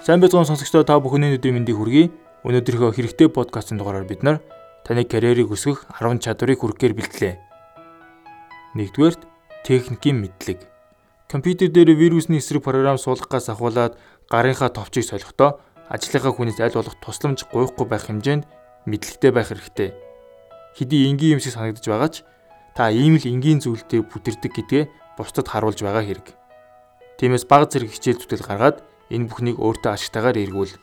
Сайн байцгаана сонсогчдоо та бүхний өдрийн мэндийг хүргэе. Өнөөдрийнхөө хэрэгтэй подкастын дугаараар бид нар таны карьерийг өсгөх 10 чадварыг хүргэхээр бэлтлээ. Нэгдүгээрт техникийн мэдлэг. Компьютер дээр вирусны эсрэг програм суулгахаас ахуулаад гарынхаа товчийг солихдоо ажлынхаа хүнээс аль болох тусламж гуйхгүй байх хэмжээнд мэдлэгтэй байх хэрэгтэй. Хэдий энгийн юм шиг санагдаж байгаа ч та ийм л энгийн зүйлтэй бүтэрдэг гэдгээ бусдад харуулж байгаа хэрэг. Тиймээс баг зэрэг хичээл зүтгэл гаргаад энэ бүхнийг өөртөө ашигтайгаар эргүүл.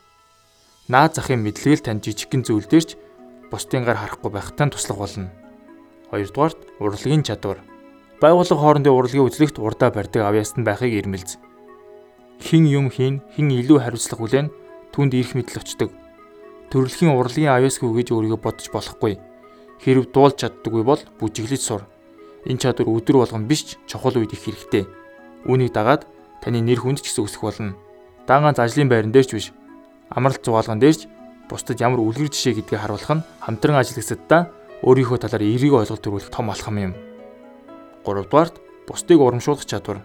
Наад захын мэдлэгээл тань жижигхэн зүйлдэрч бусдын гар харахгүй байхтаа туслах болно. Хоёрдугаарт урлагийн чадвар. Байгууллага хоорондын урлагийн үзлэгт урдаа барьдаг авьяаст нь байхыг ирмэлз. Хин юм хийн, хин илүү хариуцлага хүлээн түнд ирэх мэдл очдог. Төрөлхийн урлагийн авьяасгүй гэж өөрийгөө бодож болохгүй. Хэрв дуулж чаддаггүй бол бүжиглэж сур. Энэ чадвар өдөр болгон биш ч чухал үед их хэрэгтэй. Үүнийг дагаад таны нэр хүнд ч гэсэн өсөх болно дан ганц ажлын байран дээр ч биш амралт зугаалган дээр ч бусдад ямар үлгэр жишээ гэдгийг харуулах нь хамтран ажиллагчдаа өөрийнхөө талаар эерэг ойлголт төрүүлэх том алхам юм. 3 дугаарт бусдыг урамшуулах чадвар.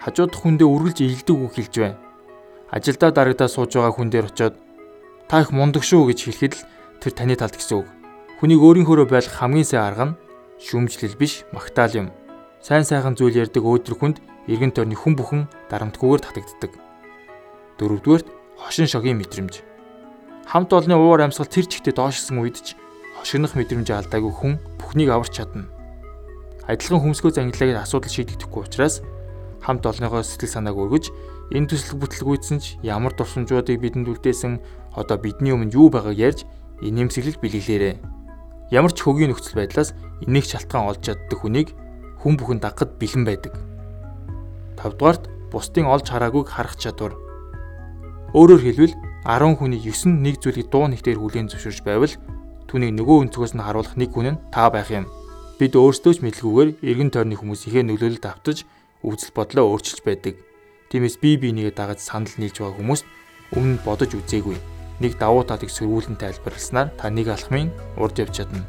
Хажуудах хүндээ үргэлж илдэг үг хэлж байна. Ажилдаа дарагдаа сууж байгаа хүн дээр очиод та их мундаг шүү гэж хэлэхэд л тэр таны талд гэсэн үг. Хүнийг өөрийнхөөрөө байлгах хамгийн сайн арга нь шүүмжлэл биш магтаал юм. Сайн сайхан зүйл ярьдаг өөдрөг хүнд эргэн тойрны хүн бүхэн дарамтгүйгээр татагддаг. Дөрөвдүгээрт хошин шогийн мэдрэмж. Хамт олонны уур амьсгал тэр чигтээ доошсон үед ч хошигнох мэдрэмж алдаагүй хүн бүхнийг аварч чадна. Адилхан хөмсгөө зангилагд асуудал шийдэгдэхгүй учраас хамт олонныгоо сэтгэл санааг өргөж энэ төсөл бүтлгүйдсэн ч ямар дурсамжуудыг бидэнд үлдээсэн одоо бидний өмнө юу байгааг ярьж инээмсэглэл бэлгэлээрэ. Ямар ч хөгийн нөхцөл байдлаас энийг шалтгаан олж чаддаг хүнийг хүн бүхэн дагахад бэлэн байдаг. 5 дугаарт бусдын олж хараагүйг харах чадвар. Өөрөөр хэлбэл 10 хүний 9 нэг зүйлийг дуу нэгтээр хүлээн зөвшөөрч байвал түүнийг нөгөө өнцгөөс нь харуулах нэг хүн нь та байх юм. Бид өөрсдөө ч мэдлгүйгээр эргэн тойрны хүмүүс ихээ нөлөөлөлд автаж үзэл бодлоо өөрчилж байдаг. Тиймээс бие бинийгээ дагаж санал нийлж байгаа хүмүүст өмнө бодож үзээгүй. Нэг давуу татыг сөргүүлэн тайлбарласнаар та нэг алхмын урд явж чадна.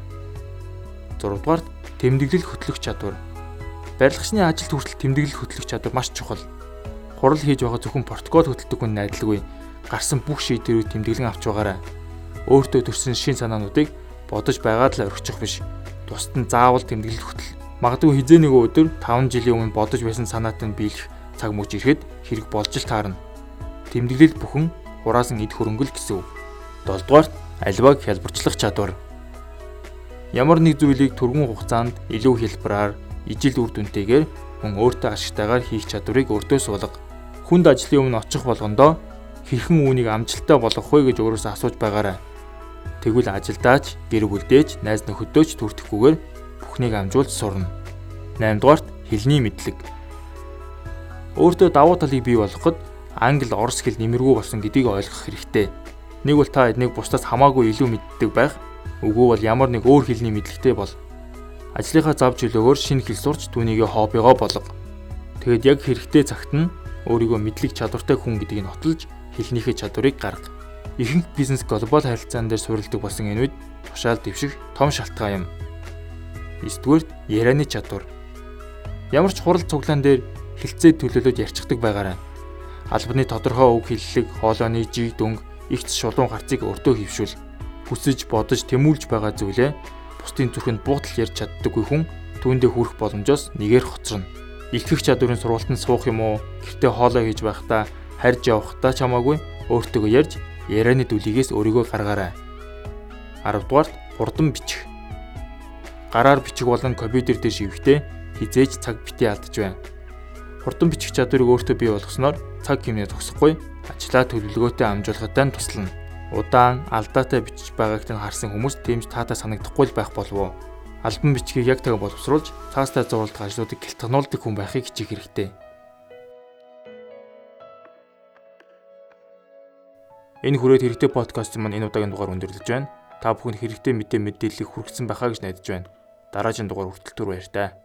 6 дугаарт тэмдэглэл хөтлөх чадвар. Барилгачны ажилд хүртэл тэмдэглэл хөтлөх чадвар маш чухал. Хурал хийж байгаа зөвхөн протокол хөтэлдэг хүн найдалгүй гарсан бүх шийдвэрийг тэмдэглэн авч байгаарай. Өөртөө төрсэн шин санаануудыг бодож байгаад л орхичих биш. Тусад нь заавал тэмдэглэл хөтөл. Магадгүй хизээ нэг өдөр 5 жилийн өмнө бодож байсан санаатай нь биелэх цаг мөч ирэхэд хэрэг болж л таарна. Тэмдэглэл бүхэн хураасан эд хөрөнгөл гэсэн үг. 7 дугаарт альваг хялбарчлах чадвар. Ямар нэг зүйлийг түргэн хугацаанд илүү хэлбэраар ижил үр дүнтэйгээр мөн өөртөө ашигтайгаар хийх чадварыг өөртөө суулга. Хүнд ажлын өмнө очих болгондоо хэрхэн үүнийг амжилттай болгох вэ гэж өөрөөсөө асууж байгаарай. Тэгвэл ажилдаач, гэр бүлдээч, найз нөхөдөөч түртэхгүйгээр бүхнийг амжуулж сурна. 8 дугаарт хэлний мэдлэг. Өөртөө давуу талыг бий болгоход англи, орос хэл нэмэргүй болсон гэдгийг ойлгох хэрэгтэй. Нэг бол та эднийг бусдаас хамаагүй илүү мэддэг байх. Үгүй бол ямар нэг өөр хэлний мэдлэгтэй бол Ажлынхаа зав чөлөөгөөр шинэ хэл сурч түүнийгээ хоббигоо болго. Тэгэд яг хэрэгтэй цагт нь өөрийгөө мэдлэг чадвартай хүн гэдгийг нотолж хэлнийхээ чадварыг гарга. Ихэнх бизнес глобал харилцаан дээр суурилдаг болсон энэ үед тушаал дэвших том шалтгаан юм. 9-дүгээр ярианы чадвар. Ямар ч хурал цуглаан дээр хилцээ төлөөлөд ярьцдаг байгаарай. Албаны тодорхой үг хэллэг, хоолойны жиг дүнг, ихц шулуун гарцыг өртөө хөвшүүл. Хүсэж бодож тэмүүлж байгаа зүйлээ бусдын зүрхэнд буудал ярьж чаддаггүй хүн түүндээ хүрэх боломжоос нэгээр хоцорно. Илтгэх чадварын сургалтанд суух юм уу? Гэртээ хоолой хийж байхдаа харж явахдаа ч хамаагүй өөртөө ярьж ярианы дүлийгээс өөрийгөө гаргаарай. 10 дугаарт хурдан бичих. Гараар бичих болон компьютер дээр шивэхдээ хизээж цаг битий алдаж байна. Хурдан бичих чадварыг өөртөө бий болгосноор цаг хэмнээ зогсохгүй ажлаа төлөвлөгөөтэй амжуулахад туслана удаан алдаатай бичиж байгааг нь харсан хүмүүс тэмж таатай санагдахгүй л байх болов. Альбом бичгийг яг тэгээ боловсруулж цаастай зурулдаг ажлуудыг гэлтгнуулдаг хүн байхыг хичээх хэрэгтэй. Энэ хүрээд хэрэгтэй подкаст маань энэ удаагийн дугаар өндөрлөж байна. Та бүхэнд хэрэгтэй мэдээ мэдээллийг хүргэсэн байхаа гэж найдаж байна. Дараагийн дугаар хүртэл түр баяр таа.